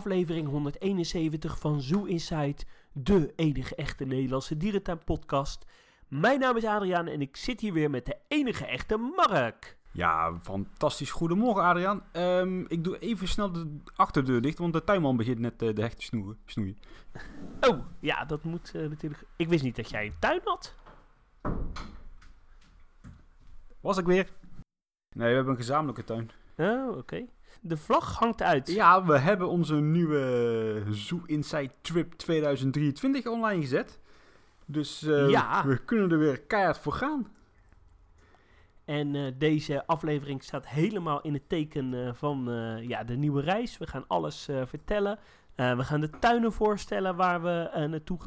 aflevering 171 van Zoo Inside, de enige echte Nederlandse dierentuinpodcast. Mijn naam is Adriaan en ik zit hier weer met de enige echte Mark. Ja, fantastisch. Goedemorgen Adriaan. Ehm, ik doe even snel de achterdeur dicht, want de tuinman begint net eh, de hecht te snoeien. snoeien. Oh, ja, dat moet eh, natuurlijk... Ik wist niet dat jij een tuin had. Was ik weer? Nee, we hebben een gezamenlijke tuin. Oh, oké. De vlag hangt uit. Ja, we hebben onze nieuwe Zoo Inside Trip 2023 online gezet. Dus eh, Ja. we kunnen er weer keihard voor gaan. En eh, deze aflevering staat helemaal in het teken eh, van ja, de nieuwe reis. We gaan alles vertellen. We gaan de tuinen voorstellen waar we naartoe,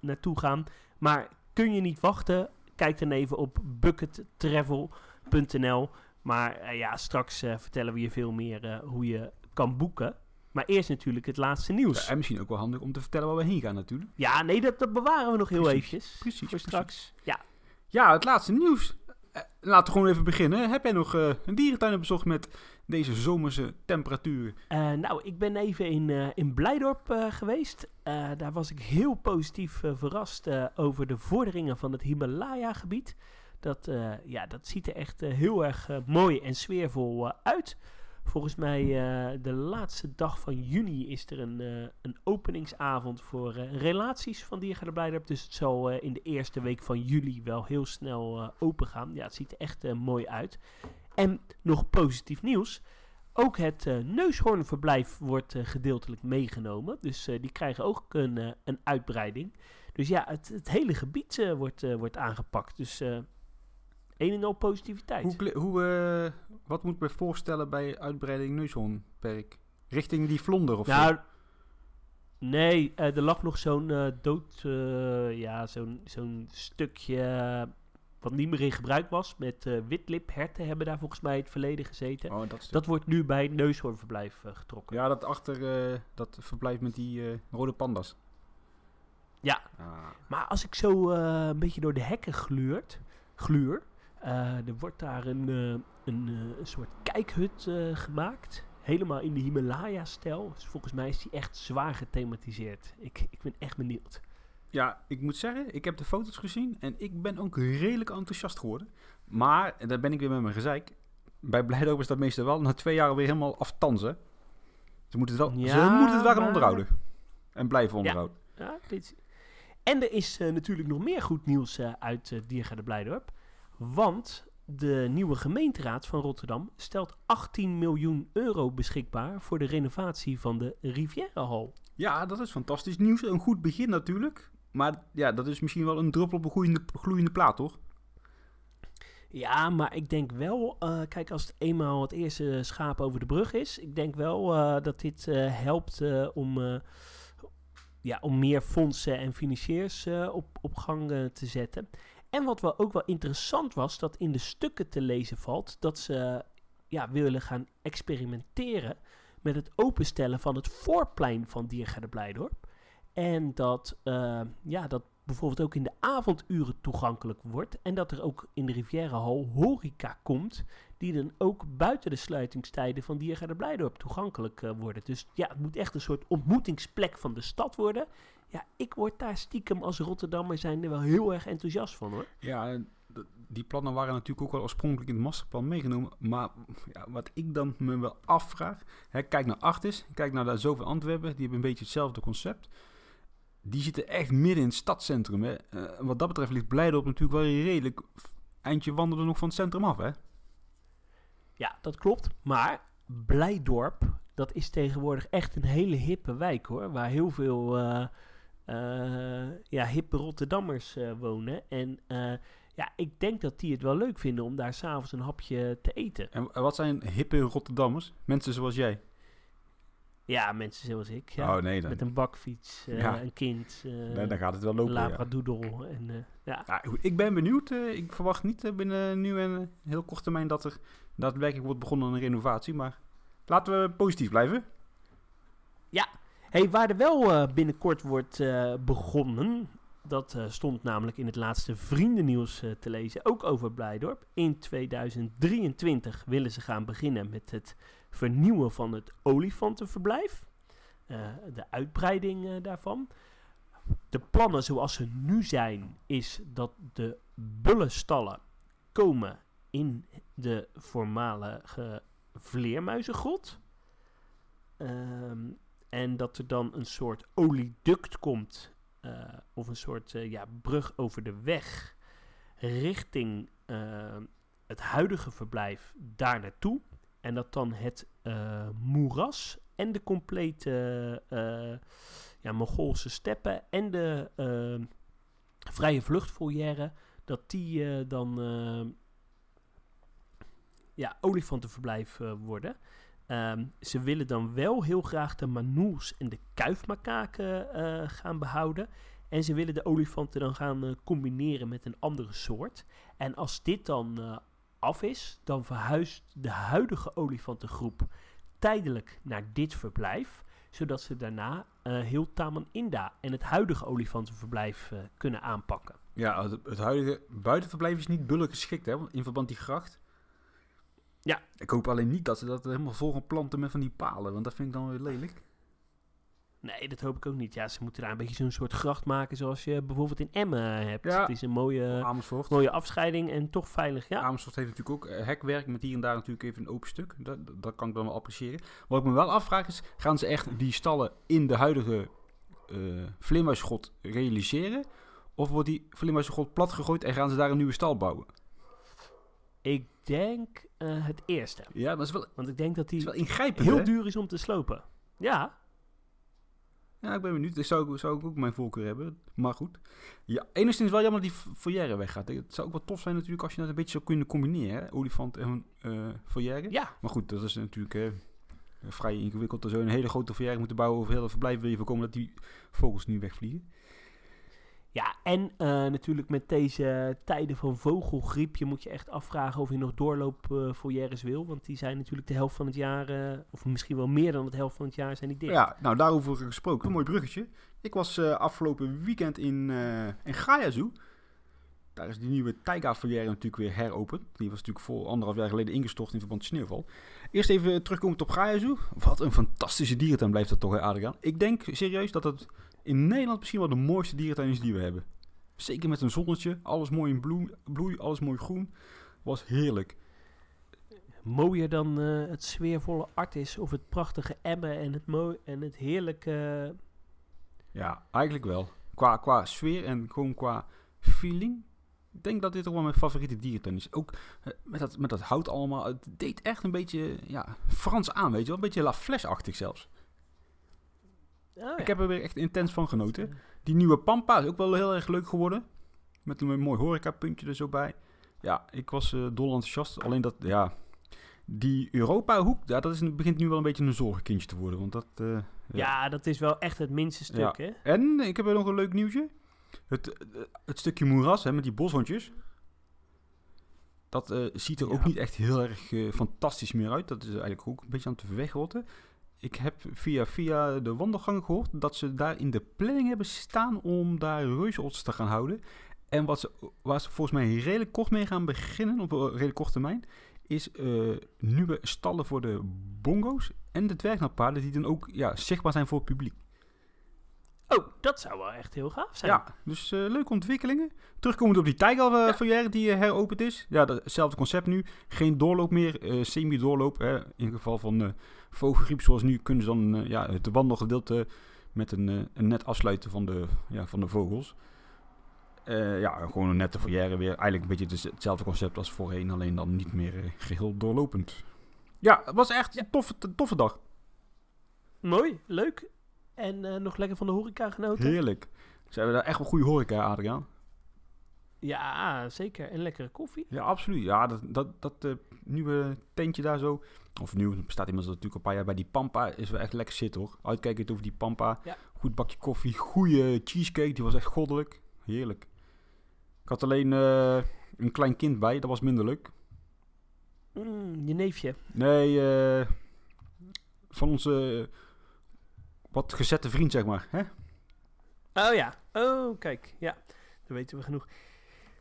naartoe gaan. Maar kun je niet wachten? Kijk dan even op buckettravel.nl. Maar eh, ja, straks eh, vertellen we je veel meer eh, hoe je kan boeken. Maar eerst natuurlijk het laatste nieuws. Ja, en misschien ook wel handig om te vertellen waar we heen gaan natuurlijk. Ja, nee, dat, dat bewaren we nog heel Precies, eventjes. precies, Voor precies. straks. Ja. Ja, het laatste nieuws. Laten we gewoon even beginnen. Heb jij nog een dierentuin bezocht met deze zomerse temperaturen? Nou, ik ben even in, in Blijdorp geweest. Daar was ik heel positief verrast over de vorderingen van het Himalaya-gebied. Dat, eh, ja, dat ziet er echt eh, heel erg eh, mooi en sfeervol uit. Volgens mij eh, de laatste dag van juni is er een, eh, een openingsavond voor eh, relaties van Blijdorp. Dus het zal in de eerste week van juli wel heel snel open gaan. Ja, het ziet er echt mooi uit. En nog positief nieuws. Ook het neushoornverblijf wordt gedeeltelijk meegenomen. Dus die krijgen ook een, een uitbreiding. Dus ja, het, hele gebied wordt, wordt aangepakt. Dus een en al positiviteit. Hoe, hoe, eh, wat moet ik me voorstellen bij uitbreiding neushoornperk? Richting die vlonder of zo? nou, nee, eh, er lag nog zo'n eh, dood, ja, zo'n zo'n stukje wat niet meer in gebruik was. Met witlipherten hebben daar volgens mij in het verleden gezeten. Oh, dat. Dat wordt nu bij neushoornverblijf getrokken. Ja, dat achter dat verblijf met die rode pandas. Ja. Ah. Maar als ik zo een beetje door de hekken gluurt, gluur, er wordt daar een, eh, een, eh, een soort kijkhut eh, gemaakt. Helemaal in de Himalaya-stijl. Dus volgens mij is die echt zwaar gethematiseerd. Ik, ik ben echt benieuwd. Ja, ik moet zeggen, ik heb de foto's gezien en ik ben ook redelijk enthousiast geworden. Maar, en daar ben ik weer met mijn gezeik, bij Blijdorp is dat meestal wel na twee jaar weer helemaal aftanzen. Ze moeten het wel, ze moeten het wel gaan maar- onderhouden. En blijven onderhouden. Ja, dit... En er is eh, natuurlijk nog meer goed nieuws eh, uit uh, Diergaarde Blijdorp. Want de nieuwe gemeenteraad van Rotterdam stelt 18 miljoen euro beschikbaar voor de renovatie van de Rivierenhal. Ja, dat is fantastisch nieuws. Een goed begin natuurlijk. Maar ja, dat is misschien wel een druppel op een gloeiende, gloeiende plaat, toch? Ja, maar ik denk wel, eh, kijk, als het eenmaal het eerste schaap over de brug is, ik denk wel eh, dat dit eh, helpt om, ja, om meer fondsen en financiers op, op gang te zetten. En wat wel ook wel interessant was, dat in de stukken te lezen valt, dat ze ja, willen gaan experimenteren met het openstellen van het voorplein van Diergaarde Blijdorp. En dat, eh, ja, dat bijvoorbeeld ook in de avonduren toegankelijk wordt. En dat er ook in de Rivierenhal horeca komt, die dan ook buiten de sluitingstijden van Diergaarde Blijdorp toegankelijk eh, worden. Dus ja, het moet echt een soort ontmoetingsplek van de stad worden. Ja, ik word daar stiekem als Rotterdammer zijn er wel heel erg enthousiast van hoor. Ja, die plannen waren natuurlijk ook wel oorspronkelijk in het masterplan meegenomen. Maar ja, wat ik dan me wel afvraag. Hè, kijk naar Artis, kijk naar de Zoveel Antwerpen. Die hebben een beetje hetzelfde concept. Die zitten echt midden in het stadscentrum. Hè. Eh, wat dat betreft ligt Blijdorp natuurlijk wel redelijk eindje wandelen nog van het centrum af. Hè? Ja, dat klopt. Maar Blijdorp, dat is tegenwoordig echt een hele hippe wijk hoor. Waar heel veel eh, ja, hippe Rotterdammers eh, wonen. En eh, ja, ik denk dat die het wel leuk vinden om daar s'avonds een hapje te eten. En wat zijn hippe Rotterdammers? Mensen zoals jij. Ja, mensen zoals ik. Ja. Oh nee, dan, Met een bakfiets, eh, Ja. een kind, eh, dan, dan gaat het wel lopen. Ja. labradoodle. En, eh, ja. Ja, ik ben benieuwd. eh, ik verwacht niet eh, binnen nu en heel kort termijn dat er daadwerkelijk wordt begonnen aan een renovatie. Maar laten we positief blijven. Hey, waar er wel eh, binnenkort wordt eh, begonnen, dat eh, stond namelijk in het laatste vriendennieuws te lezen, ook over Blijdorp. In 2023 willen ze gaan beginnen met het vernieuwen van het olifantenverblijf. de uitbreiding daarvan. De plannen zoals ze nu zijn, is dat de bullenstallen komen in de voormalige vleermuizengrot. Ehm, en dat er dan een soort olieduct komt, eh, of een soort eh, ja, brug over de weg, richting eh, het huidige verblijf daar naartoe. En dat dan het moeras en de complete ja, Mongoolse steppen en de vrije vluchtvolière, dat die dan ja, olifantenverblijf worden. Ehm, ze willen dan wel heel graag de manoes en de kuifmakaken eh, gaan behouden. En ze willen de olifanten dan gaan eh, combineren met een andere soort. En als dit dan eh, af is, dan verhuist de huidige olifantengroep tijdelijk naar dit verblijf. Zodat ze daarna heel Taman Inda en het huidige olifantenverblijf kunnen aanpakken. Ja, het, het huidige buitenverblijf is niet bullen geschikt, hè, in verband die gracht. Ja. Ik hoop alleen niet dat ze dat helemaal vol gaan planten met van die palen, want dat vind ik dan weer lelijk. Nee, dat hoop ik ook niet. Ja, ze moeten daar een beetje zo'n soort gracht maken zoals je bijvoorbeeld in Emmen hebt. Ja. Het is een mooie, Amersfoort. mooie afscheiding en toch veilig. Ja, Amersfoort heeft natuurlijk ook eh, hekwerk met hier en daar natuurlijk even een open stuk. Dat, dat kan ik dan wel appreciëren. Wat ik me wel afvraag is, gaan ze echt die stallen in de huidige eh vleermuisgrot realiseren? Of wordt die vleermuisgrot platgegooid en gaan ze daar een nieuwe stal bouwen? ik denk eh, het eerste. Ja, dat is wel, Want ik denk dat die heel hè? duur is om te slopen. Ja, Ja, ik ben benieuwd. Dat zou, ik- zou ik ook mijn voorkeur hebben. Maar goed. Ja, enigszins wel jammer dat die foyer weggaat. Het zou ook wel tof zijn natuurlijk als je dat een beetje zou kunnen combineren. Hè? Olifant en eh foyer. ja. Maar goed, dat is natuurlijk eh, vrij ingewikkeld. Zou je een hele grote foyer moeten bouwen over heel het verblijf. Wil je voorkomen dat die vogels nu wegvliegen. Ja, en eh, natuurlijk met deze tijden van vogelgriep, je moet je echt afvragen of je nog doorloopfoyeres wil. Want die zijn natuurlijk de helft van het jaar, eh, of misschien wel meer dan de helft van het jaar, zijn die dicht. Ja, nou daarover gesproken. Een mooi bruggetje. Ik was eh, afgelopen weekend in, eh in Gaia. Daar is die nieuwe taiga foyer natuurlijk weer heropend. Die was natuurlijk voor anderhalf jaar geleden ingestort in verband met sneeuwval. Eerst even terugkomend op Gaia. Wat een fantastische dierentuin blijft dat toch, hè, Adriaan? Ik denk serieus dat het in Nederland misschien wel de mooiste dierentuin is die we hebben. Zeker met een zonnetje, alles mooi in bloei, bloei alles mooi groen. Was heerlijk. Mooier dan eh, het sfeervolle Artis of het prachtige Emmen en het, mooi en het heerlijke... Ja, eigenlijk wel. Qua, qua sfeer en gewoon qua feeling. Ik denk dat dit toch wel mijn favoriete dierentuin is. Ook eh, met dat, met dat hout allemaal. Het deed echt een beetje ja, Frans aan, weet je wel. Een beetje La Flèche-achtig zelfs. Oh, Ik ja. heb er weer echt intens van genoten. Eh, Die nieuwe Pampa is ook wel heel erg leuk geworden. Met een mooi horecapuntje er zo bij. Ja, ik was eh dol enthousiast. Alleen dat, ja... Die Europa-hoek, ja, dat is, begint nu wel een beetje een zorgenkindje te worden. Want dat... eh, ja. Ja, dat is wel echt het minste stuk, hè? En ik heb er nog een leuk nieuwtje. Het, eh, het stukje moeras hè, met die boshondjes. Dat eh, ziet er Ja. ook niet echt heel erg eh, fantastisch meer uit. Dat is eigenlijk ook een beetje aan het wegrotten. Ik heb via, via de wandelgangen gehoord dat ze daar in de planning hebben staan om daar reuzeotters te gaan houden. En wat ze, waar ze volgens mij redelijk kort mee gaan beginnen, op een redelijk korte termijn, is eh, nieuwe stallen voor de bongo's en de dwergnappaarden die dan ook ja, zichtbaar zijn voor het publiek. Oh, dat zou wel echt heel gaaf zijn. Ja, dus eh, leuke ontwikkelingen. Terugkomend op die Tijgal uh, Ja. foyer die eh, heropend is. Ja, hetzelfde concept nu. Geen doorloop meer, eh, semi-doorloop. Hè. In geval van vogelgriep zoals nu kunnen ze dan ja, het wandelgedeelte met een, een net afsluiten van de, ja, van de vogels. Ja, gewoon een nette foyer weer. Eigenlijk een beetje dus hetzelfde concept als voorheen, alleen dan niet meer eh, geheel doorlopend. Ja, het was echt een toffe, toffe dag. Mooi, leuk. En eh, nog lekker van de horeca genoten? Heerlijk. Ze hebben daar echt wel goede horeca, Adriaan. Ja, zeker. En lekkere koffie. Ja, absoluut. Ja, dat, dat, dat eh, nieuwe tentje daar zo. Of nieuw, het bestaat inmiddels natuurlijk al een paar jaar bij die Pampa. Is wel echt lekker zitten hoor. Uitkijkend over die Pampa. Ja. Goed bakje koffie. Goede cheesecake. Die was echt goddelijk. Heerlijk. Ik had alleen eh, een klein kind bij. Dat was minder leuk. Mm, je neefje. Nee, van onze wat gezette vriend zeg maar. Hè? Oh ja. Oh, kijk. Ja, dan weten we genoeg.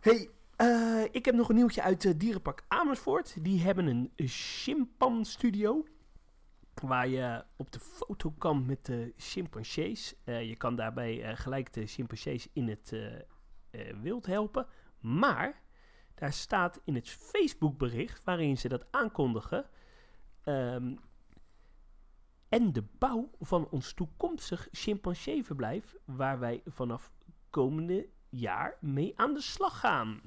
hey, eh, ik heb nog een nieuwtje uit eh, Dierenpark Amersfoort. Die hebben een chimpan studio. Waar je op de foto kan met de chimpansees. Eh, je kan daarbij gelijk de chimpansees in het wild helpen. Maar daar staat in het Facebook-bericht waarin ze dat aankondigen. ehm, en de bouw van ons toekomstig chimpanseeverblijf, waar wij vanaf komende jaar mee aan de slag gaan.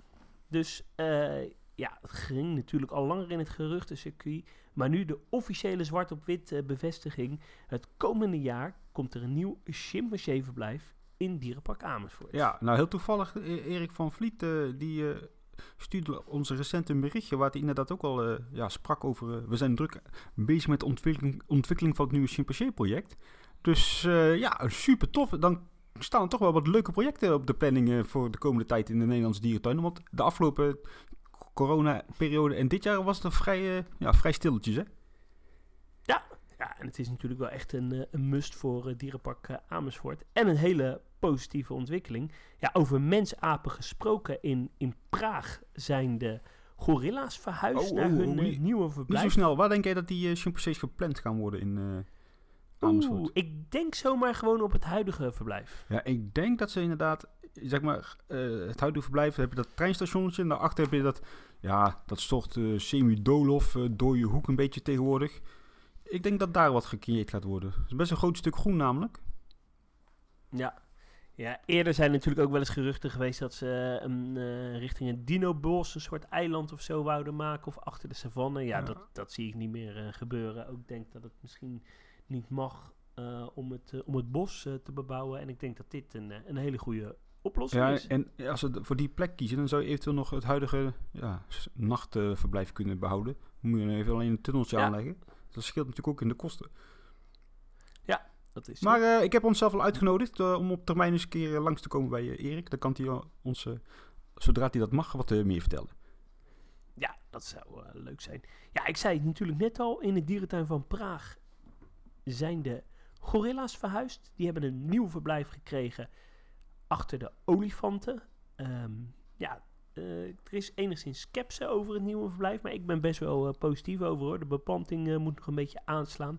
Dus eh, ja, het ging natuurlijk al langer in het geruchtencircuit. Maar nu de officiële zwart op wit eh, bevestiging. Het komende jaar komt er een nieuw chimpanseeverblijf in Dierenpark Amersfoort. Ja, nou heel toevallig, eh, Erik van Vliet, eh, die stuurde ons recent een berichtje waar hij inderdaad ook al eh, ja, sprak over... eh, we zijn druk bezig met de ontwikkeling, ontwikkeling van het nieuwe Chimpansee-project. Dus eh, ja, super tof. Dan staan er toch wel wat leuke projecten op de planning voor de komende tijd in de Nederlandse dierentuinen. Want de afgelopen corona-periode en dit jaar was het vrij, ja, vrij stilletjes, hè? Ja, en het is natuurlijk wel echt een, eh, een must voor eh, Dierenpark eh, Amersfoort. En een hele positieve ontwikkeling. Ja, over mensapen gesproken. In, in Praag zijn de gorilla's verhuisd Oh, naar oh, hun oh, niet- nieuwe Niet verblijf. zo snel. Waar denk jij dat die uh, chimpansees gepland gaan worden in Amersfoort? Oeh, ik denk zomaar gewoon op het huidige verblijf. Ja, ik denk dat ze inderdaad, zeg maar, het huidige verblijf, heb je dat treinstationnetje en daarachter heb je dat, ja, dat soort eh semi-doolhof, eh dode hoek een beetje tegenwoordig. Ik denk dat daar wat gecreëerd gaat worden. Het is best een groot stuk groen namelijk. Ja. Ja, eerder zijn natuurlijk ook wel eens geruchten geweest dat ze een, eh, richting een dinobos een soort eiland of zo wouden maken. Of achter de savanne. Ja, Ja. Dat, dat zie ik niet meer eh, gebeuren. Ook denk dat het misschien niet mag eh, om, het, eh, om het bos eh, te bebouwen. En ik denk dat dit een, eh, een hele goede oplossing Ja, is. en als ze voor die plek kiezen, dan zou je eventueel nog het huidige ja, nachtverblijf kunnen behouden. Dan moet je even alleen een tunneltje Ja. aanleggen. Dat scheelt natuurlijk ook in de kosten. Dat is Maar eh, ik heb onszelf al uitgenodigd eh, om op termijn eens een keer langs te komen bij eh, Erik. Dan kan hij ons, zodra hij dat mag, wat meer vertellen. Ja, dat zou leuk zijn. Ja, ik zei het natuurlijk net al. In de dierentuin van Praag zijn de gorilla's verhuisd. Die hebben een nieuw verblijf gekregen achter de olifanten. Ehm, ja, er is enigszins sceptisch over het nieuwe verblijf. Maar ik ben best wel eh, positief over hoor. De beplanting eh, moet nog een beetje aanslaan.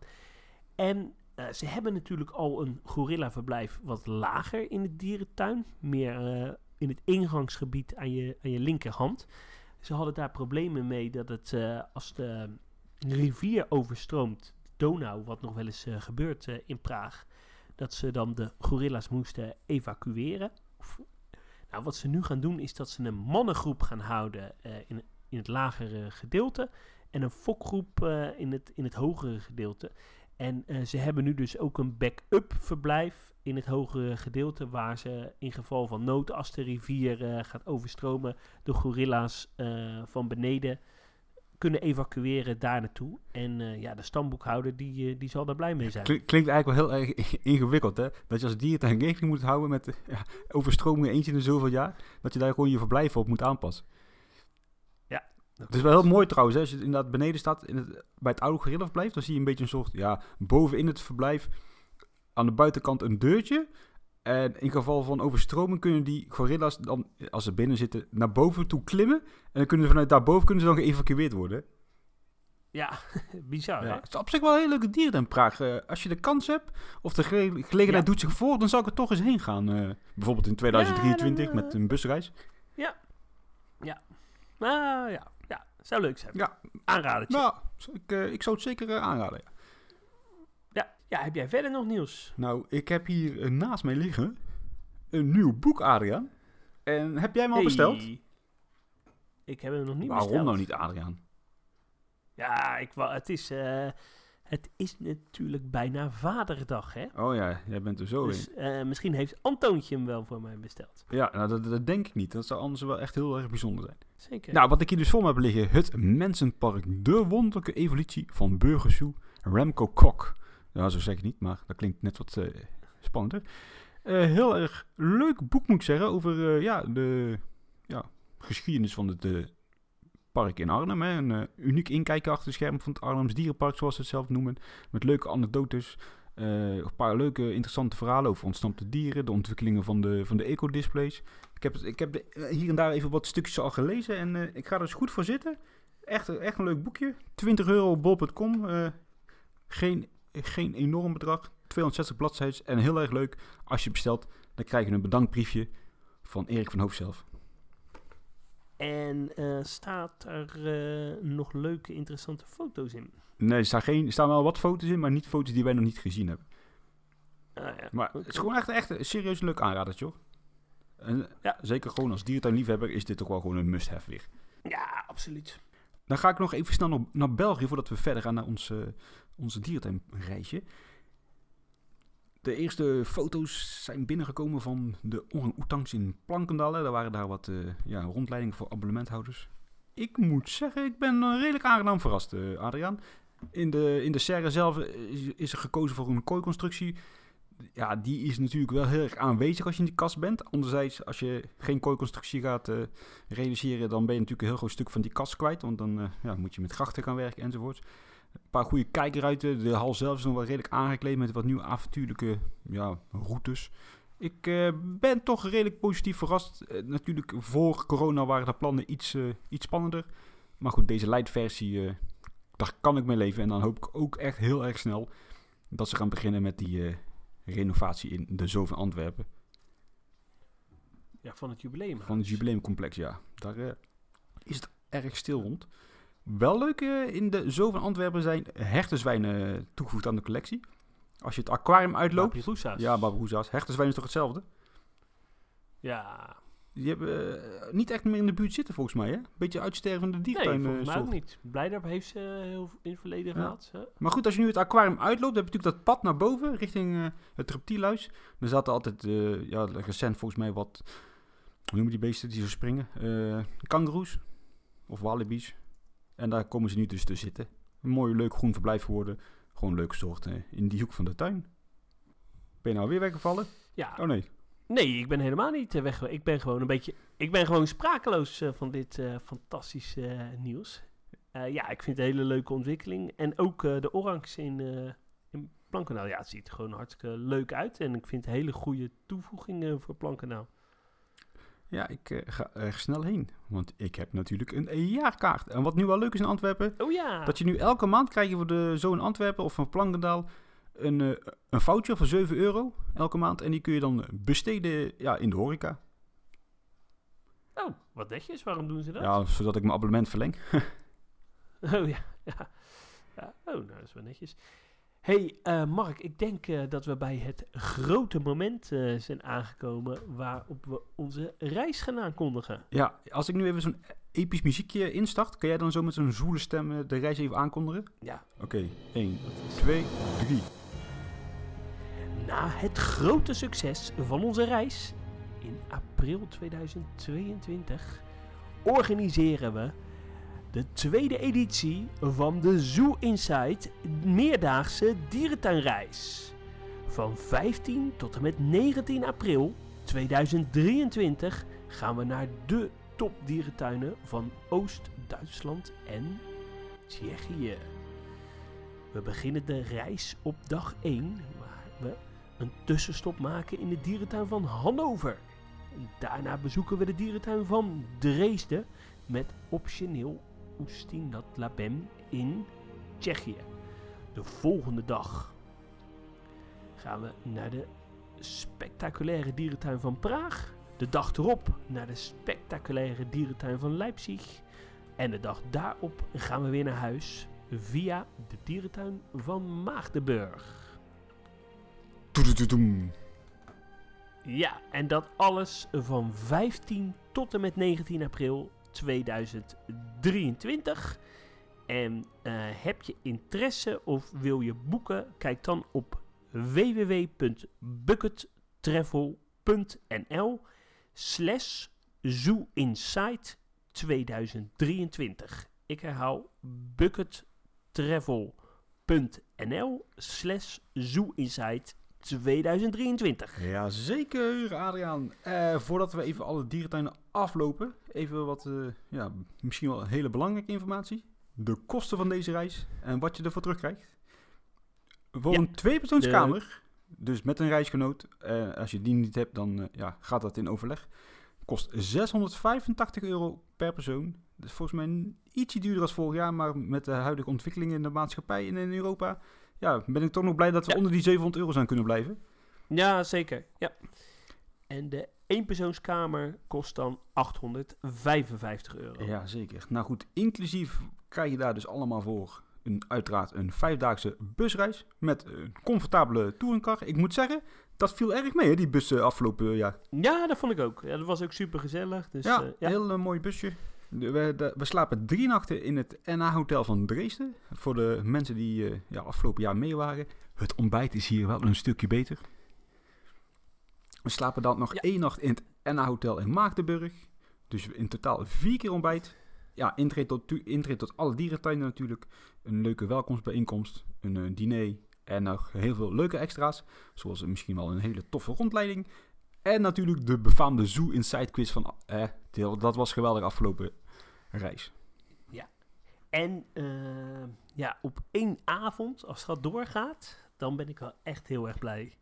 En eh, ze hebben natuurlijk al een gorilla-verblijf wat lager in de dierentuin. Meer eh, in het ingangsgebied aan je, aan je linkerhand. Ze hadden daar problemen mee dat het eh, als de rivier overstroomt, de Donau, wat nog wel eens eh, gebeurt eh, in Praag, dat ze dan de gorilla's moesten evacueren. Of- nou, wat ze nu gaan doen is dat ze een mannengroep gaan houden eh, in, in het lagere gedeelte en een fokgroep eh, in, het, in het hogere gedeelte. En eh, ze hebben nu dus ook een back-up verblijf in het hogere gedeelte, waar ze in geval van nood, als de rivier gaat overstromen, de gorilla's van beneden kunnen evacueren daar naartoe. En eh, ja, de stamboekhouder die, eh, die zal daar blij mee zijn. Klink- klinkt eigenlijk wel heel erg ingewikkeld, hè? Dat je als dierentuin rekening moet houden met eh, ja, overstromingen eens in de zoveel jaar. Dat je daar gewoon je verblijf op moet aanpassen. Het is wel heel mooi trouwens, hè? als je inderdaad beneden staat in het, bij het oude gorillaverblijf, dan zie je een beetje een soort, ja, bovenin het verblijf aan de buitenkant een deurtje. En in geval van overstroming kunnen die gorilla's dan, als ze binnen zitten, naar boven toe klimmen. En dan kunnen ze vanuit daarboven kunnen ze dan geëvacueerd worden. Ja, bizar hè? Ja, het is op zich wel een hele leuke dieren in Praag. Eh, als je de kans hebt, of de gele- gelegenheid Ja. doet zich voor, dan zou ik er toch eens heen gaan. Eh, bijvoorbeeld in 2023 Ja, dan, met een busreis. Nou ja, ja, zou leuk zijn. Ja. Aanradertje. Nou, ik, eh, ik zou het zeker aanraden. ja. Ja, heb jij verder nog nieuws? Nou, ik heb hier eh, naast mij liggen een nieuw boek, Adriaan. En heb jij hem al besteld? Ik heb hem nog niet Waarom besteld. nou niet, Adriaan? Ja, ik het, is, eh, het is natuurlijk bijna Vaderdag, hè? Oh ja, jij bent er zo in. Dus eh, misschien heeft Antoontje hem wel voor mij besteld. Ja, nou, dat, dat denk ik niet. Dat zou anders wel echt heel erg bijzonder zijn. Zeker. Nou, wat ik hier dus voor me heb liggen. Het Mensenpark. De wonderlijke evolutie van Burgersoe Remco Kok. Ja, zo zeg ik niet, maar dat klinkt net wat eh, spannender. Eh, heel erg leuk boek moet ik zeggen. Over eh, ja, de ja, geschiedenis van het park in Arnhem. Een uniek inkijken achter de schermen van het Arnhems Dierenpark, zoals ze het zelf noemen. Met leuke anekdotes. een paar leuke, interessante verhalen over ontsnappte dieren. De ontwikkelingen van de, van de ecodisplays. Ik heb, het- ik heb hier en daar even wat stukjes al gelezen. En ik ga er eens goed voor zitten. Echt, echt een leuk boekje. 20 euro op bol.com. Geen, geen enorm bedrag. 260 bladzijden. En heel erg leuk. Als je bestelt, dan krijg je een bedankbriefje van Erik van Hoofd zelf. En eh, staat er eh, nog leuke, interessante foto's in? Nee, er staan, geen, er staan wel wat foto's in, maar niet foto's die wij nog niet gezien hebben. Ah, ja. Maar het is gewoon echt, echt een serieus leuk aanradertje hoor. En Ja. zeker gewoon als dierentuinliefhebber is dit toch wel gewoon een must-have weer. ja, absoluut. Dan ga ik nog even snel naar, België voordat we verder gaan naar ons, eh, onze dierentuinreisje. De eerste foto's zijn binnengekomen van de orang-oetangs in Plankendal. Daar waren daar wat eh, ja, rondleidingen voor abonnementhouders. Ik moet zeggen, ik ben eh, redelijk aangenaam verrast, eh, Adriaan. In de, in de serre zelf is, is er gekozen voor een kooiconstructie. Ja, die is natuurlijk wel heel erg aanwezig als je in die kast bent. Anderzijds, als je geen kooiconstructie gaat eh, realiseren, dan ben je natuurlijk een heel groot stuk van die kast kwijt. Want dan eh, ja, moet je met grachten gaan werken enzovoort. Een paar goede kijkruiten. De hal zelf is nog wel redelijk aangekleed met wat nieuwe avontuurlijke ja, routes. Ik eh, ben toch redelijk positief verrast. Natuurlijk, voor corona waren de plannen iets, iets spannender. Maar goed, deze light versie, eh, daar kan ik mee leven. En dan hoop ik ook echt heel erg snel dat ze gaan beginnen met die renovatie in de Zoo van Antwerpen. Ja, van het jubileum. Van het jubileumcomplex, ja. Daar eh, is het erg stil rond. Wel leuk, eh, in de Zoo van Antwerpen zijn hertenzwijnen eh, toegevoegd aan de collectie. Als je het aquarium uitloopt... Babirusa's. Ja, Babaroeza's. Hertenzwijn is toch hetzelfde? Ja, Die hebben eh, niet echt meer in de buurt zitten volgens mij, hè? Beetje uitstervende nee, dierentuin. volgens eh, mij ook soort. niet. Blijdorp heeft ze heel in het verleden Ja. gehad. hè? Maar goed, als je nu het aquarium uitloopt, heb je natuurlijk dat pad naar boven, richting eh, het reptielhuis. Er zaten altijd, eh, ja, recent volgens mij wat, hoe noemen die beesten die zo springen? Eh kangaroes of wallabies. En daar komen ze nu dus te zitten. Een mooi, leuk groen verblijf geworden. Gewoon leuke soort eh, in die hoek van de tuin. Ben je nou weer weggevallen? Ja, Oh nee. Nee, ik ben helemaal niet eh, weg. Ik ben gewoon een beetje, ik ben gewoon sprakeloos eh, van dit eh, fantastische nieuws. Ja, ik vind het een hele leuke ontwikkeling. En ook de orangs in, in Plankenaal. Ja, het ziet er gewoon hartstikke leuk uit. En ik vind het een hele goede toevoeging eh, voor Plankenaal. Ja, ik ga erg snel heen. Want ik heb natuurlijk een jaarkaart. En wat nu wel leuk is in Antwerpen, Oh ja. Dat je nu elke maand krijg je voor de Zo in Antwerpen of van Plankendaal een, eh, een voucher van 7 euro elke maand. En die kun je dan besteden ja, in de horeca. Oh, wat netjes. Waarom doen ze dat? Ja, zodat ik mijn abonnement verleng. Oh ja, ja. ja. Oh, nou, dat is wel netjes. hey, eh, Mark, ik denk eh, dat we bij het grote moment eh, zijn aangekomen waarop we onze reis gaan aankondigen. Ja, als ik nu even zo'n episch muziekje instart, kan jij dan zo met zo'n zwoele stem eh, de reis even aankondigen? Ja, Oké, 1, dat is... 2, 3. Na het grote succes van onze reis in april 2022 organiseren we de tweede editie van de Zoo Insight meerdaagse dierentuinreis. Van 15 tot en met 19 april 2023 gaan we naar de topdierentuinen van Oost-Duitsland en Tsjechië. We beginnen de reis op dag 1, waar we een tussenstop maken in de dierentuin van Hannover. Daarna bezoeken we de dierentuin van Dresden met optioneel Oestinat Labem in Tsjechië. De volgende dag gaan we naar de spectaculaire dierentuin van Praag. De dag erop naar de spectaculaire dierentuin van Leipzig. En de dag daarop gaan we weer naar huis via de dierentuin van Maagdenburg. Ja, en dat alles van 15 tot en met 19 april 2023. En eh, heb je interesse of wil je boeken? Kijk dan op www.buckettravel.nl slash zooinsight 2023. Ik herhaal buckettravel.nl slash zooinsight 2023. Ja, zeker, Adriaan. Eh, voordat we even alle dierentuinen aflopen, even wat, eh, ja, misschien wel hele belangrijke informatie. De kosten van deze reis en wat je ervoor terugkrijgt. Voor Ja, een tweepersoonskamer, dus met een reisgenoot, eh, als je die niet hebt, dan eh, ja, gaat dat in overleg. Kost 685 euro per persoon. Dat is volgens mij ietsje duurder als vorig jaar, maar met de huidige ontwikkelingen in de maatschappij en in Europa ja, ben ik toch nog blij dat we Ja. onder die 700 euro zijn kunnen blijven. Ja, zeker. Ja. En de eenpersoonskamer kost dan 855 euro. Ja, zeker. Nou goed, inclusief krijg je daar dus allemaal voor een, uiteraard een vijfdaagse busreis met een comfortabele touringcar. Ik moet zeggen, dat viel erg mee, hè, die bus eh, afgelopen jaar. Ja, dat vond ik ook. Ja, dat was ook super gezellig. Dus, ja, eh, ja. heel eh, mooi busje. We, de- we slapen drie nachten in het NA-hotel van Dresden. Voor de mensen die eh, ja, afgelopen jaar mee waren. Het ontbijt is hier wel een stukje beter. We slapen dan nog Ja. één nacht in het NA-hotel in Maagdenburg. Dus in totaal vier keer ontbijt. Ja, intree tot, tot alle dierentuinen natuurlijk. Een leuke welkomstbijeenkomst. Een eh, diner. En nog heel veel leuke extra's. Zoals misschien wel een hele toffe rondleiding. En natuurlijk de befaamde Zoo Inside quiz van... Eh, dat was geweldig afgelopen reis. En eh, ja, op één avond, als dat doorgaat, dan ben ik wel echt heel erg blij.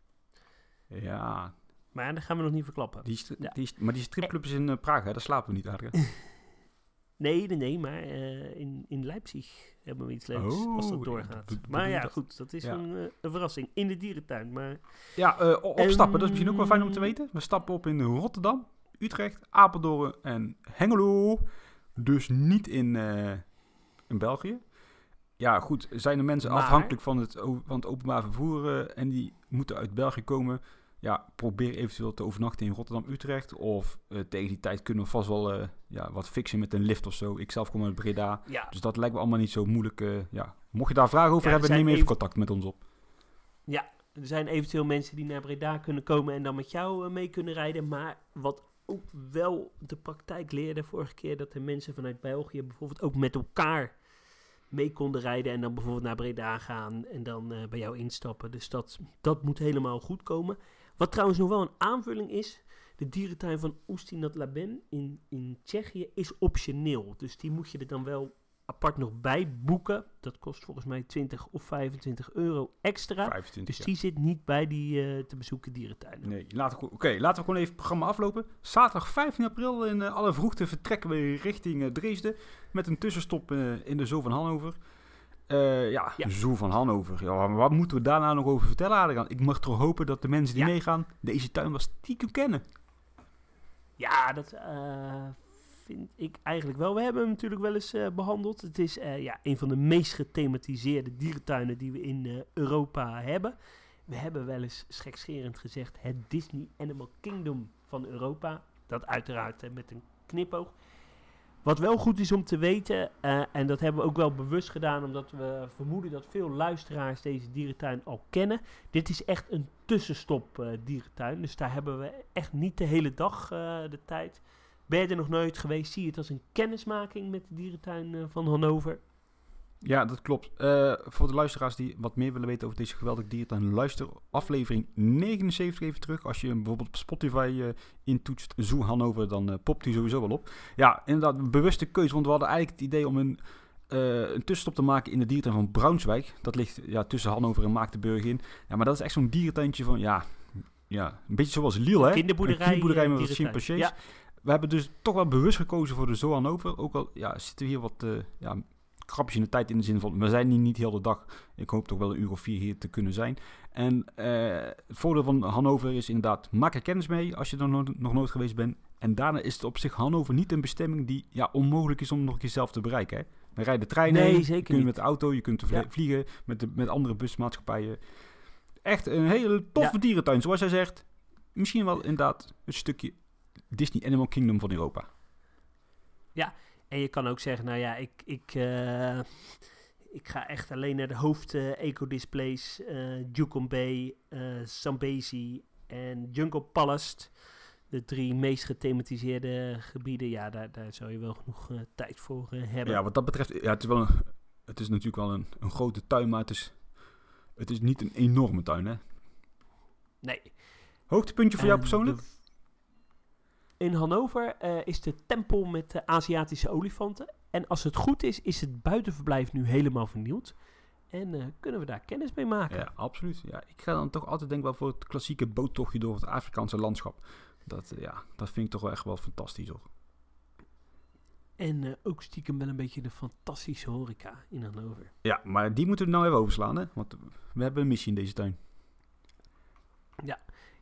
Ja, Maar dat gaan we nog niet verklappen. die Ja. maar die stripclub is in eh, Praag, hè? daar slapen we niet aan. Nee, nee, nee, maar eh, in, in Leipzig hebben we iets leuks als Oh, dat doorgaat. maar ja, goed, dat is Ja. een, eh, een verrassing. In de dierentuin, maar Ja, eh, o- opstappen, dat is misschien ook wel fijn om te Ehm. weten. We stappen op in Rotterdam, Utrecht, Apeldoorn en Hengelo. Dus niet in, in België. Ja, goed, zijn er mensen Maar- afhankelijk van het, van het openbaar vervoer en die moeten uit België komen? Ja, probeer eventueel te overnachten in Rotterdam, Utrecht. Of eh, tegen die tijd kunnen we vast wel eh, ja, wat fixen met een lift of zo. Ik zelf kom uit Breda, ja, dus dat lijkt me allemaal niet zo moeilijk. eh, ja. Mocht je daar vragen over Ja, er hebben, neem even even- contact met ons op. er zijn eventueel mensen die naar Breda kunnen komen en dan met jou mee kunnen rijden. Maar wat ook wel de praktijk leerde vorige keer, dat er mensen vanuit België bijvoorbeeld ook met elkaar mee konden rijden en dan bijvoorbeeld naar Breda gaan en dan bij jou instappen. Dus dat, dat moet helemaal goed komen. Wat trouwens nog wel een aanvulling is, de dierentuin van Oestin nad Labem in, in Tsjechië is optioneel. Dus die moet je er dan wel apart nog bij boeken. Dat kost volgens mij 20 of 25 euro extra. 25 Dus die zit niet bij die eh, te bezoeken dierentuinen. Nee, laten we, oké, laten we gewoon even het programma aflopen. Zaterdag 15 april in eh, alle vroegte vertrekken we richting eh, Dresden. Met een tussenstop in de Zoo van Hannover. Eh, ja, Ja. Zoo van Hannover. Ja, maar wat moeten we daarna nog over vertellen, Adriaan? Ik mag toch hopen dat de mensen die Ja. meegaan deze tuin wel stiekem kennen. Ja, dat eh, vind ik eigenlijk wel. We hebben hem natuurlijk wel eens eh, behandeld. Het is eh, ja, een van de meest gethematiseerde dierentuinen die we in eh, Europa hebben. We hebben wel eens schekscherend gezegd het Disney Animal Kingdom van Europa. Dat uiteraard met een knipoog. Wat wel goed is om te weten, eh, en dat hebben we ook wel bewust gedaan, omdat we vermoeden dat veel luisteraars deze dierentuin al kennen. Dit is echt een tussenstop eh, dierentuin, dus daar hebben we echt niet de hele dag eh, de tijd. Ben je er nog nooit geweest, zie je het als een kennismaking met de dierentuin van Hannover. Ja, dat klopt. Eh, voor de luisteraars die wat meer willen weten over deze geweldige dierentuin, luister aflevering 79 even terug. Als je hem bijvoorbeeld op Spotify eh, intoetst, Zoo Hannover, dan eh, popt hij sowieso wel op. Ja, inderdaad, een bewuste keuze, want we hadden eigenlijk het idee om een, een tussenstop te maken in de dierentuin van Braunschweig. Dat ligt ja, tussen Hannover en Maagdenburg in. Ja, maar dat is echt zo'n dierentuintje van, ja, ja, een beetje zoals Lille, hè? Kinderboerderij, Een kinderboerderij met wat chimpansees. Ja, We hebben dus toch wel bewust gekozen voor de Zoo Hannover. Ook al ja, zitten we hier wat ja, krapjes in de tijd in de zin van... we zijn hier niet heel de dag. Ik hoop toch wel een uur of vier hier te kunnen zijn. En eh, het voordeel van Hannover is inderdaad... maak er kennis mee als je er nog, nog nooit geweest bent. En daarna is het op zich Hannover niet een bestemming... die ja, onmogelijk is om nog een keer zelf te bereiken. Hè? We rijden treinen, Nee, heen, zeker je kunt met de auto, je kunt vlie- Ja. vliegen... Met, de, met andere busmaatschappijen. Echt een hele toffe Ja. dierentuin. Zoals jij zegt, misschien wel inderdaad een stukje Disney Animal Kingdom van Europa. En je kan ook zeggen, nou ja, ik, ik, eh, ik ga echt alleen naar de hoofd eh, eco-displays. eh Yukon Bay, eh Zambezi en Jungle Palace. De drie meest gethematiseerde gebieden. Ja, daar, daar zou je wel genoeg tijd voor hebben. Ja, wat dat betreft, ja, het is, wel een, het is natuurlijk wel een, een grote tuin, maar het is, het is niet een enorme tuin, hè? nee. Hoogtepuntje voor jou persoonlijk? de- in Hannover eh, is de tempel met de Aziatische olifanten. En als het goed is, is het buitenverblijf nu helemaal vernieuwd. En eh, kunnen we daar kennis mee maken. Ja, absoluut. Ja, ik ga dan toch altijd denk ik wel voor het klassieke boottochtje door het Afrikaanse landschap. Dat, eh, ja, dat vind ik toch wel echt wel fantastisch, hoor. En ook stiekem wel een beetje de fantastische horeca in Hannover. Ja, maar die moeten we nou even overslaan, hè? Want we hebben een missie in deze tuin. Ja,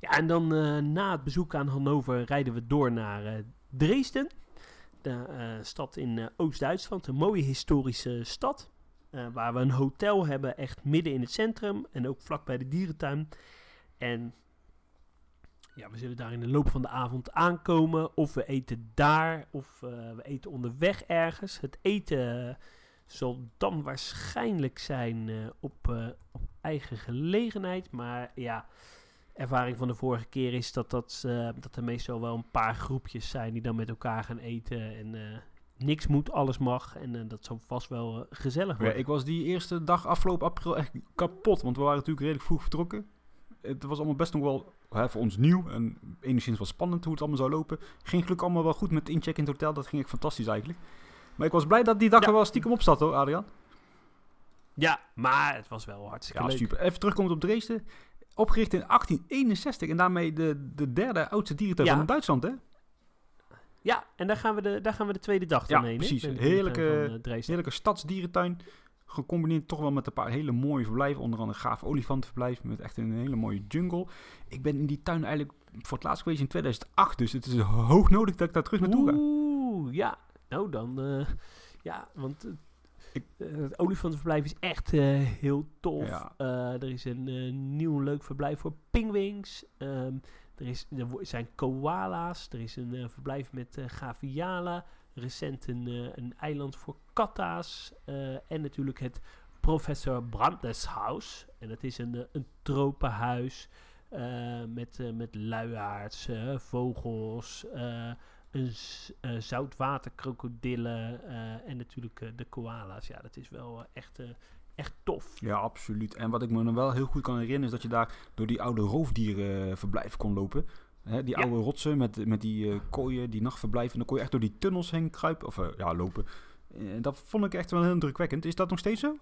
en dan eh, na het bezoek aan Hannover rijden we door naar eh, Dresden. De eh, stad in Oost-Duitsland. Een mooie historische stad. waar we een hotel hebben, echt midden in het centrum. En ook vlak bij de dierentuin. En ja, we zullen daar in de loop van de avond aankomen. Of we eten daar, of we eten onderweg ergens. Het eten zal dan waarschijnlijk zijn op, op eigen gelegenheid. Maar ja, ervaring van de vorige keer is dat, dat, eh, dat er meestal wel een paar groepjes zijn die dan met elkaar gaan eten. En eh, niks moet, alles mag. En eh, dat zal vast wel gezellig Ja, worden. ik was die eerste dag afgelopen april echt kapot, want we waren natuurlijk redelijk vroeg vertrokken. Het was allemaal best nog wel hè, voor ons nieuw en enigszins wel spannend hoe het allemaal zou lopen. Ging gelukkig allemaal wel goed met het inchecken in het hotel, dat ging echt fantastisch eigenlijk. Maar ik was blij dat die dag Ja. er wel stiekem op zat hoor, Adrian. Ja, maar het was wel hartstikke Ja, leuk. super. Even terugkomend op Dresden. Opgericht in 1861 en daarmee de, de derde oudste dierentuin Ja. van Duitsland, hè? Ja, en daar gaan we de, daar gaan we de tweede dag dan Ja, heen. hè? precies. De Heerlijke- van, eh. Heerlijke stadsdierentuin. Gecombineerd toch wel met een paar hele mooie verblijven. Onder andere een gaaf olifantenverblijf met echt een hele mooie jungle. Ik ben in die tuin eigenlijk voor het laatst geweest in 2008. Dus het is hoog nodig dat ik daar terug naartoe ga. Oeh, ja. Nou dan, eh, ja, want eh, eh, het olifantenverblijf is echt eh, heel tof. Ja. Eh, er is een eh, nieuw leuk verblijf voor pingwings. Ehm, er, is, er zijn koala's. Er is een verblijf met gaviala. Recent een, een eiland voor katta's. en natuurlijk het Professor Brandeshaus. En dat is een, een tropenhuis. met, met luiaards, vogels, een eh, zoutwaterkrokodillen eh, en natuurlijk eh, de koala's. Ja, dat is wel echt, echt tof. Ja, absoluut. En wat ik me nog wel heel goed kan herinneren is dat je daar door die oude roofdierenverblijven kon lopen. Hè, die Ja. oude rotsen met, met die kooien, die nachtverblijven. En dan kon je echt door die tunnels heen kruipen. Of ja, lopen. En dat vond ik echt wel heel indrukwekkend. Is dat nog steeds zo?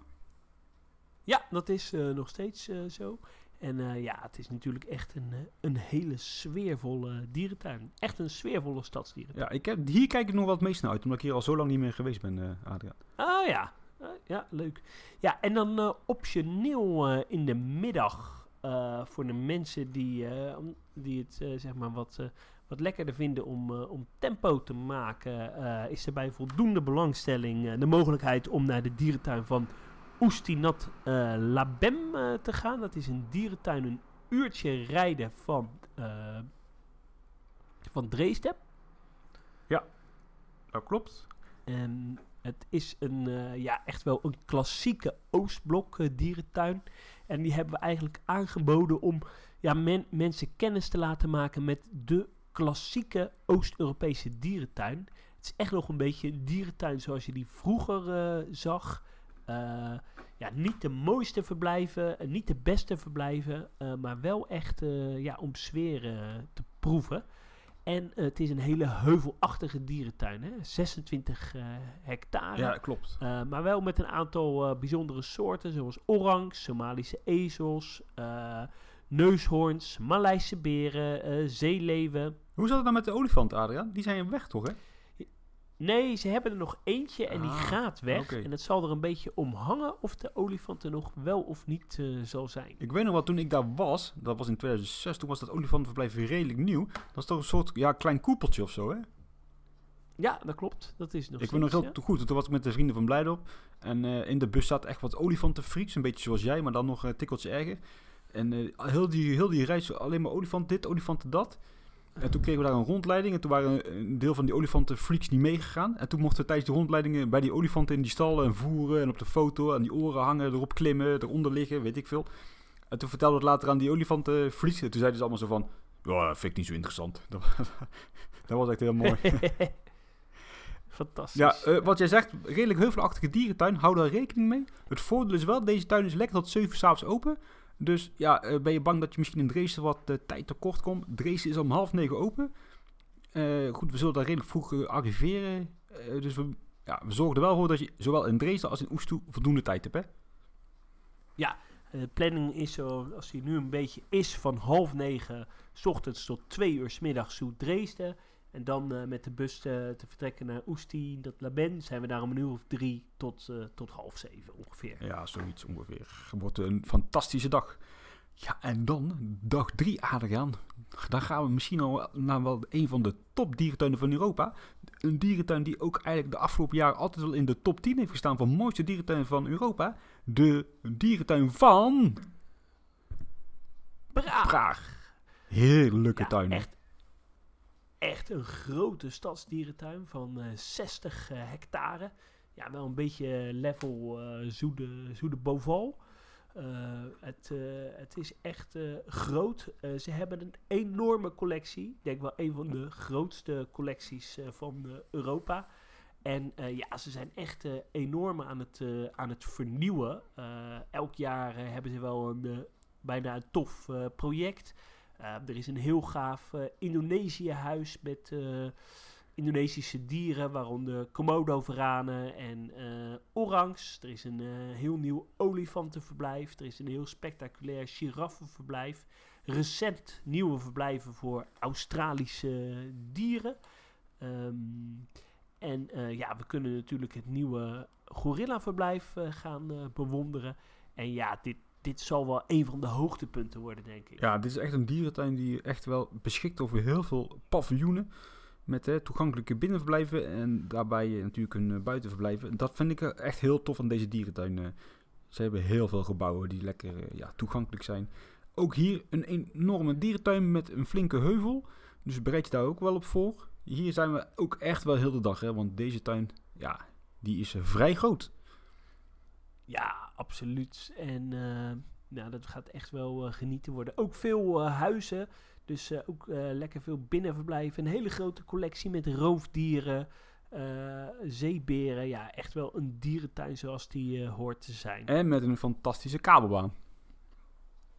Ja, dat is nog steeds zo. En eh, ja, het is natuurlijk echt een, eh, een hele sfeervolle dierentuin. Echt een sfeervolle stadsdierentuin. Ja, ik heb, hier kijk ik nog het meest naar uit. Omdat ik hier al zo lang niet meer geweest ben, eh Adriaan. Ah ja, Ah, ja, leuk. Ja, en dan eh, optioneel eh, in de middag eh, voor de mensen die, eh, om- die het eh, zeg maar wat, eh, wat lekkerder vinden om, eh, om tempo te maken, eh, is er bij voldoende belangstelling eh, de mogelijkheid om naar de dierentuin van Oestinat eh Labem eh, te gaan. Dat is een dierentuin, een uurtje rijden van, eh, van Dresden. Dat klopt. En het is een, ja, echt wel een klassieke Oostblok dierentuin. En die hebben we eigenlijk aangeboden om ja, men- mensen kennis te laten maken met de klassieke Oost-Europese dierentuin. Het is echt nog een beetje een dierentuin zoals je die vroeger zag. Eh, ja, niet de mooiste verblijven, en niet de beste verblijven, eh, maar wel echt eh, ja, om sfeer eh, te proeven. En eh, het is een hele heuvelachtige dierentuin, hè? 26 eh, hectare. Ja, klopt. Eh, maar wel met een aantal eh, bijzondere soorten, zoals orangs, Somalische ezels, eh, neushoorns, Maleise beren, eh, zeeleeuwen. Hoe zat het nou met de olifant, Adriaan? Die zijn weg, toch, hè? Nee, ze hebben er nog eentje en die Ah, gaat weg. En het zal er een beetje om hangen of de olifant er nog wel of niet eh, zal zijn. Ik weet nog wel, toen ik daar was, dat was in 2006, toen was dat olifantenverblijf redelijk nieuw. Dat is toch een soort, ja, klein koepeltje of zo, hè? Ja, dat klopt. Dat is nog ik weet nog heel ja. goed, toen was ik met de vrienden van Blijdorp. En eh, in de bus zat echt wat olifantenfreaks, een beetje zoals jij, maar dan nog een tikkeltje erger. En eh, heel, die, heel die reis alleen maar olifant dit, olifant dat. En toen kregen we daar een rondleiding en toen waren een deel van die olifantenfreaks niet meegegaan. En toen mochten we tijdens die rondleidingen bij die olifanten in die stal en voeren en op de foto en die oren hangen, erop klimmen, eronder liggen, weet ik veel. En toen vertelden we het later aan die olifantenfreaks en toen zeiden ze allemaal zo van, ja, dat vind ik niet zo interessant. Dat, dat was echt heel mooi. Fantastisch. Ja, eh, wat jij zegt, redelijk heuvelachtige dierentuin, hou daar rekening mee. Het voordeel is wel, deze tuin is lekker tot 7 uur 's avonds open. Dus ja, eh, ben je bang dat je misschien in Dresden wat eh, tijd tekort komt? Dresden is om half negen open. Eh, goed, we zullen daar redelijk vroeg arriveren. Dus we, ja, we zorgen er wel voor dat je zowel in Dresden als in Oestoe voldoende tijd hebt, hè? Eh, De planning is zo, als die nu een beetje is, van half negen ochtends tot twee uur middags zoet Dresden. En dan eh, met de bus te, te vertrekken naar Oesti, dat Laben, zijn we daar om een uur of drie tot, eh, tot half zeven ongeveer. Ja, zoiets ongeveer. Het wordt een fantastische dag. Ja, en dan dag drie, Adriaan. Dan gaan we misschien al naar wel een van de topdierentuinen van Europa. Een dierentuin die ook eigenlijk de afgelopen jaren altijd wel in de top 10 heeft gestaan van mooiste dierentuinen van Europa. De dierentuin van Praag. Praag. Heerlijke Ja, tuinen. Echt, echt een grote stadsdierentuin van eh 60 eh, hectare. Ja, wel een beetje level eh Zoede, Zoede Boval. Eh, het, eh, het is echt eh, groot. Eh, ze hebben een enorme collectie. Ik denk wel een van de grootste collecties eh, van eh, Europa. En eh, ja, ze zijn echt eh, enorm aan het, eh, aan het vernieuwen. Eh, elk jaar eh, hebben ze wel een eh, bijna een tof eh, project. Uh, er is een heel gaaf uh, Indonesië-huis met uh, Indonesische dieren, waaronder Komodo-varanen en uh, orangs. Er is een heel nieuw olifantenverblijf. Er is een heel spectaculair giraffenverblijf. Recent nieuwe verblijven voor Australische dieren. Um, en ja, we kunnen natuurlijk het nieuwe gorilla-verblijf gaan bewonderen. En ja, dit, dit zal wel een van de hoogtepunten worden, denk ik. Ja, dit is echt een dierentuin die echt wel beschikt over heel veel paviljoenen. Met hè, toegankelijke binnenverblijven en daarbij natuurlijk een uh, buitenverblijven. Dat vind ik echt heel tof aan deze dierentuin. Uh, ze hebben heel veel gebouwen die lekker ja, toegankelijk zijn. Ook hier een enorme dierentuin met een flinke heuvel. Dus bereid je daar ook wel op voor. Hier zijn we ook echt wel heel de dag, hè, want deze tuin, ja, die is vrij groot. Ja, absoluut. En uh, nou, dat gaat echt wel uh, genieten worden. Ook veel uh, huizen, dus ook lekker veel binnenverblijven. Een hele grote collectie met roofdieren, zeeberen. Ja, echt wel een dierentuin zoals die hoort te zijn. En met een fantastische kabelbaan.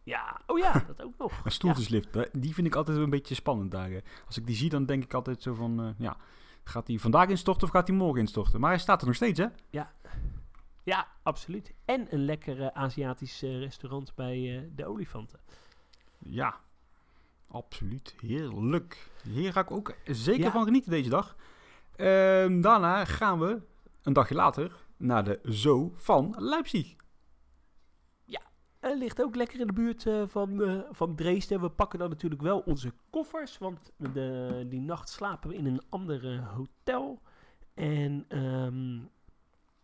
Ja, oh ja, dat ook nog. Een stoeltjeslift, ja. die vind ik altijd een beetje spannend daar. Als ik die zie, dan denk ik altijd zo van, ja, gaat hij vandaag instorten of gaat hij morgen instorten? Maar hij staat er nog steeds, hè? Ja, ja, absoluut. En een lekker uh, Aziatisch uh, restaurant bij uh, de olifanten. Ja, absoluut. Heerlijk. Hier ga ik ook zeker ja. van genieten deze dag. Ehm, daarna gaan we een dagje later naar de Zoo van Leipzig. Ja, het ligt ook lekker in de buurt van, van Dresden. We pakken dan natuurlijk wel onze koffers, want de, die nacht slapen we in een ander hotel. En... Um,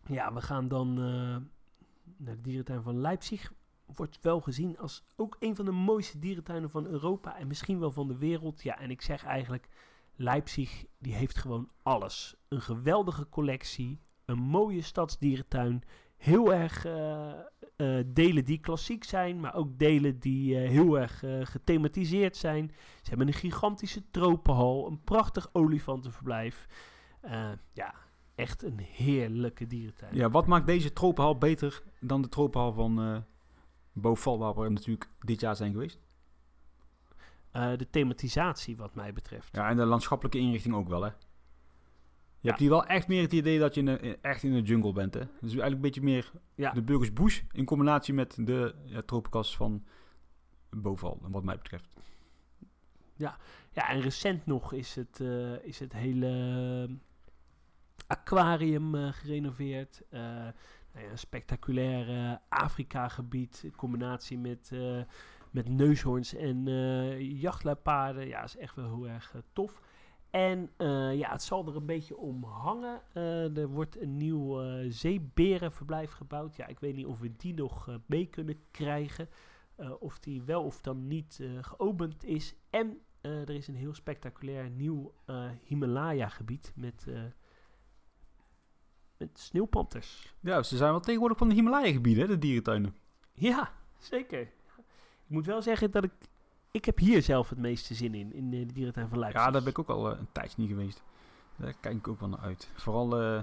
ja, we gaan dan uh, naar de dierentuin van Leipzig. Wordt wel gezien als ook een van de mooiste dierentuinen van Europa en misschien wel van de wereld. Ja, en ik zeg eigenlijk, Leipzig die heeft gewoon alles. Een geweldige collectie, een mooie stadsdierentuin. Heel erg uh, uh, delen die klassiek zijn, maar ook delen die heel erg gethematiseerd zijn. Ze hebben een gigantische tropenhal, een prachtig olifantenverblijf. ja, echt een heerlijke dierentuin. Ja, wat maakt deze tropenhal beter dan de tropenhal van uh, Beauval, waar we natuurlijk dit jaar zijn geweest? Uh, de thematisatie, wat mij betreft. Ja, en de landschappelijke inrichting ook wel, hè? Je ja. hebt hier wel echt meer het idee dat je in de, echt in de jungle bent, hè? Dus eigenlijk een beetje meer ja. de Burgers Bush in combinatie met de ja, tropenkas van Beauval, wat mij betreft. Ja, ja en recent nog is het, uh, is het hele aquarium uh, gerenoveerd. Uh, nou ja, een spectaculair Afrika-gebied in combinatie met, met neushoorns en jachtluipaarden. Ja, is echt wel heel erg tof. En ja, het zal er een beetje om hangen. er wordt een nieuw zeeberenverblijf gebouwd. Ja, ik weet niet of we die nog mee kunnen krijgen. of die wel of dan niet geopend is. En er is een heel spectaculair nieuw Himalaya-gebied met met sneeuwpanters. Ja, ze zijn wel tegenwoordig van de Himalaya-gebieden, de dierentuinen. Ja, zeker. Ik moet wel zeggen dat ik... Ik heb hier zelf het meeste zin in, in de dierentuin van Leipzig. Ja, daar ben ik ook al uh, een tijdje niet geweest. Daar kijk ik ook wel naar uit. Vooral uh,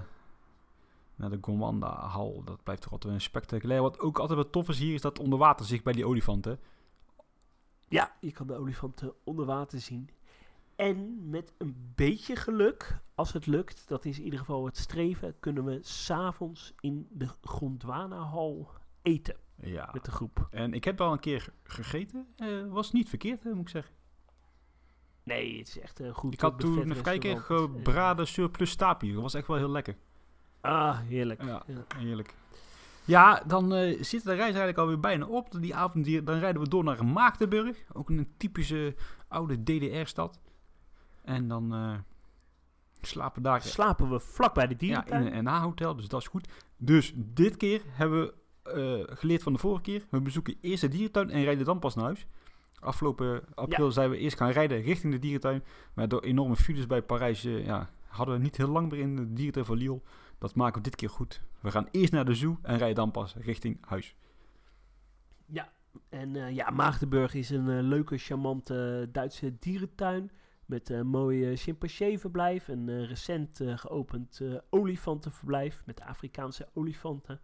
naar de Gondwana-hal. Dat blijft toch altijd een spectaculair. Wat ook altijd wat tof is hier, is dat onderwaterzicht bij die olifanten. Ja, je kan de olifanten onder water zien. En met een beetje geluk, als het lukt, dat is in ieder geval het streven, kunnen we s'avonds in de Gondwana-hal eten. Ja. Met de groep. En ik heb wel een keer gegeten. Uh, was niet verkeerd, moet ik zeggen. Nee, het is echt eh, goed. Ik had toen, even kijken, gebraden surplus tapir. Dat was echt wel heel lekker. Ah, heerlijk. Ja. Ja. Heerlijk. Ja, dan eh, zit de reis eigenlijk alweer bijna op. Die avond hier, dan rijden we door naar Maagdenburg. Ook een typische oude DDR-stad. En dan eh, slapen daar Slapen we vlak bij de ja, dierentuin. in een NH-hotel, dus dat is goed. Dus dit keer hebben we eh, geleerd van de vorige keer. We bezoeken eerst de dierentuin en rijden dan pas naar huis. Afgelopen april zijn we eerst gaan rijden richting de dierentuin. Maar door enorme files bij Parijs eh, ja, hadden we niet heel lang meer in de dierentuin van Lille. Dat maken we dit keer goed. We gaan eerst naar de zoo en rijden dan pas richting huis. En eh, ja, Maagdenburg is een leuke, charmante Duitse dierentuin. Met een mooi chimpanseeverblijf. Een eh, recent eh, geopend eh, olifantenverblijf met Afrikaanse olifanten.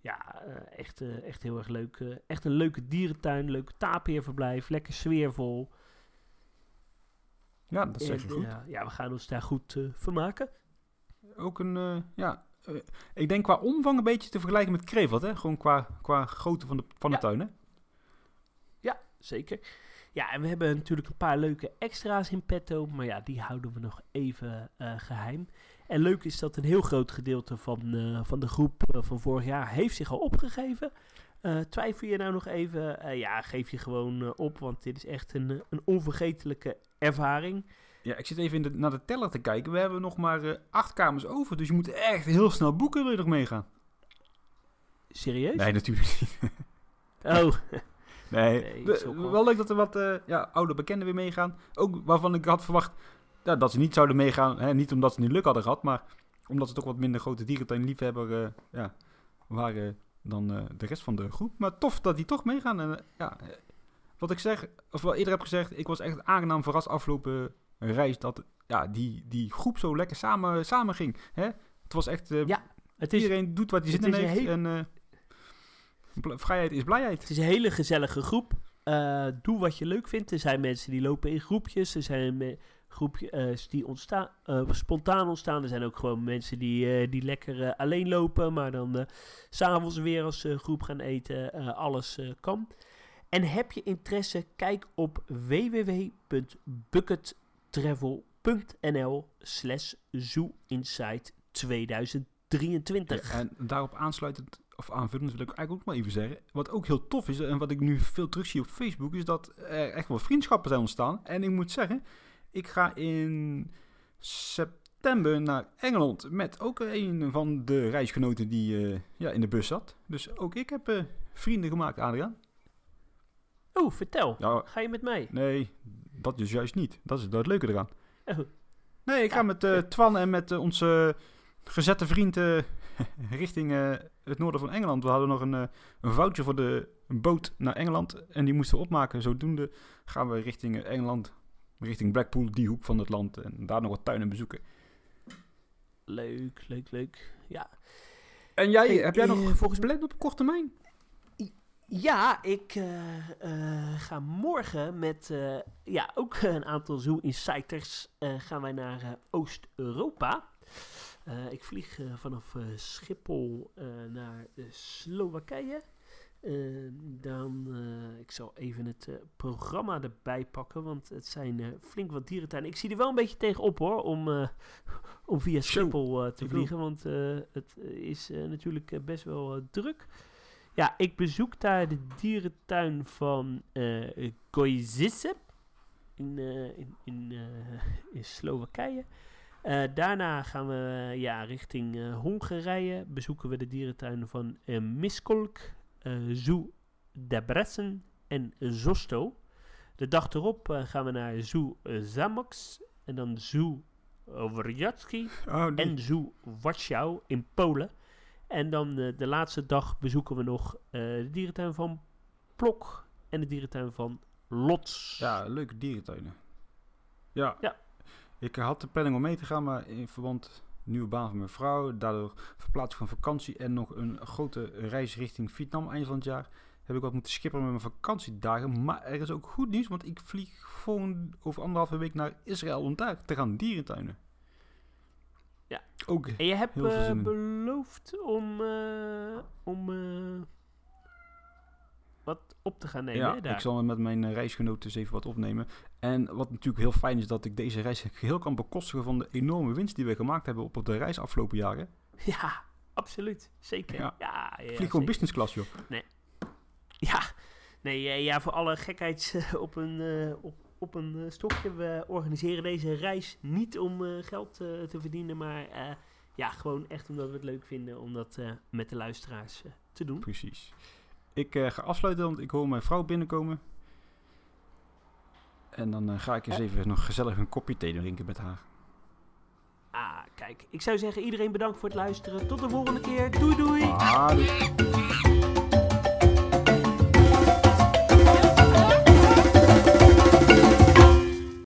Ja, eh, echt, eh, echt heel erg leuk. eh, echt een leuke dierentuin, leuk tapeerverblijf, lekker sfeervol. Ja, dat En, je goed. eh, ja, we gaan ons daar goed eh, vermaken. Ook een, eh, ja, eh, ik denk qua omvang een beetje te vergelijken met Kreveld, hè? Gewoon qua, qua grootte van de, van de Ja. tuin, hè? Zeker. Ja, en we hebben natuurlijk een paar leuke extra's in petto. Maar ja, die houden we nog even eh, geheim. En leuk is dat een heel groot gedeelte van, eh, van de groep eh, van vorig jaar heeft zich al opgegeven. Twijfel je nou nog even? Ja, geef je gewoon op, want dit is echt een, een onvergetelijke ervaring. Ja, ik zit even in de, naar de teller te kijken. We hebben nog maar acht kamers over, dus je moet echt heel snel boeken, wil je nog meegaan? Serieus? Nee, natuurlijk niet. Oh, Nee, wel- leuk dat er wat eh, ja, oude bekenden weer meegaan. Ook waarvan ik had verwacht ja, dat ze niet zouden meegaan. Hè? Niet omdat ze niet luk hadden gehad, maar omdat ze toch wat minder grote dierentuinliefhebber eh ja, waren dan eh, de rest van de groep. Maar tof dat die toch meegaan. En, ja, wat ik zeg, of wel eerder heb gezegd, ik was echt aangenaam verrast afgelopen reis dat ja, die, die groep zo lekker samen, samen ging. Hè? Het was echt, Ja, het is, iedereen doet wat hij zin in heeft. heel- En bl- vrijheid is blijheid. Het is een hele gezellige groep. Eh, doe wat je leuk vindt. Er zijn mensen die lopen in groepjes. Er zijn groepjes die ontstaan, eh, spontaan ontstaan. Er zijn ook gewoon mensen die, eh, die lekker eh, alleen lopen. Maar dan eh, s s'avonds weer als eh, groep gaan eten. Eh, alles eh, kan. En heb je interesse? Kijk op www.buckettravel.nl slash zooinsight 2023. Ja, en daarop aansluitend, of aanvullend wil ik eigenlijk ook maar even zeggen. Wat ook heel tof is, en wat ik nu veel terug zie op Facebook, is dat er echt wel vriendschappen zijn ontstaan. En ik moet zeggen, ik ga in september naar Engeland met ook een van de reisgenoten die eh, ja, in de bus zat. Dus ook ik heb eh, vrienden gemaakt, Adriaan. Oh, vertel. Ja, Ga je met mij? nee, dat dus juist niet. Dat is het leuke eraan. Oh, Nee, ik ga Ja. met eh, Twan en met onze gezette vriend eh, richting eh, het noorden van Engeland. We hadden nog een, eh, een voucher voor de boot naar Engeland en die moesten we opmaken. Zodoende gaan we richting eh, Engeland, richting Blackpool, die hoek van het land. En daar nog wat tuinen bezoeken. leuk, leuk, leuk. Ja. En jij, Hey, heb jij nog volgens gepland op korte termijn? Ja, ik ga morgen met ja, ook een aantal Zoo Insiders gaan wij naar Oost-Europa. Eh, ik vlieg eh, vanaf eh, Schiphol naar Slowakije. Eh, dan, ik zal even het programma erbij pakken, want het zijn flink wat dierentuinen. Ik zie er wel een beetje tegenop hoor, om, om via Schiphol te vliegen, want het is natuurlijk best wel druk. Ja, ik bezoek daar de dierentuin van Kozice in, in, in, in Slowakije. Eh, daarna gaan we eh, ja, richting eh, Hongarije. Bezoeken we de dierentuin van Miskolc, eh Zoo Debrecen en Zosto. De dag erop gaan we naar Zoo Zamox en dan Zoo Wrocław Oh, en Zoo Warschau in Polen. En dan de laatste dag bezoeken we nog de dierentuin van Plok en de dierentuin van Lots. Ja, leuke dierentuinen. Ja. Ja. Ik had de planning om mee te gaan, maar in verband nieuwe baan van mijn vrouw, daardoor verplaatsing van vakantie en nog een grote reis richting Vietnam eind van het jaar, heb ik wat moeten skippen met mijn vakantiedagen. Maar er is ook goed nieuws, want ik vlieg volgende, over anderhalve week naar Israël om daar te gaan dierentuinen. Ja. Ook En je hebt eh, beloofd om, eh, om eh, wat op te gaan nemen. ja, hè, daar. ik zal met mijn eh, reisgenoten eens even wat opnemen. En wat natuurlijk heel fijn is, dat ik deze reis geheel kan bekostigen van de enorme winst die we gemaakt hebben op de reis afgelopen jaren. Ja, absoluut. Zeker. Ja, Ja. ja, vlieg gewoon business class, joh. Ja, nee, ja, voor alle gekheid eh, op een, eh, op, op een stokje. We organiseren deze reis niet om geld te verdienen, maar ja, gewoon echt omdat we het leuk vinden om dat met de luisteraars te doen. Precies. Ik eh, ga afsluiten, want ik hoor mijn vrouw binnenkomen. En dan eh, ga ik eens Eh. even nog gezellig een kopje thee drinken met haar. Ah, kijk, ik zou zeggen iedereen bedankt voor het luisteren. Tot de volgende keer. Doei doei! Ah, doei.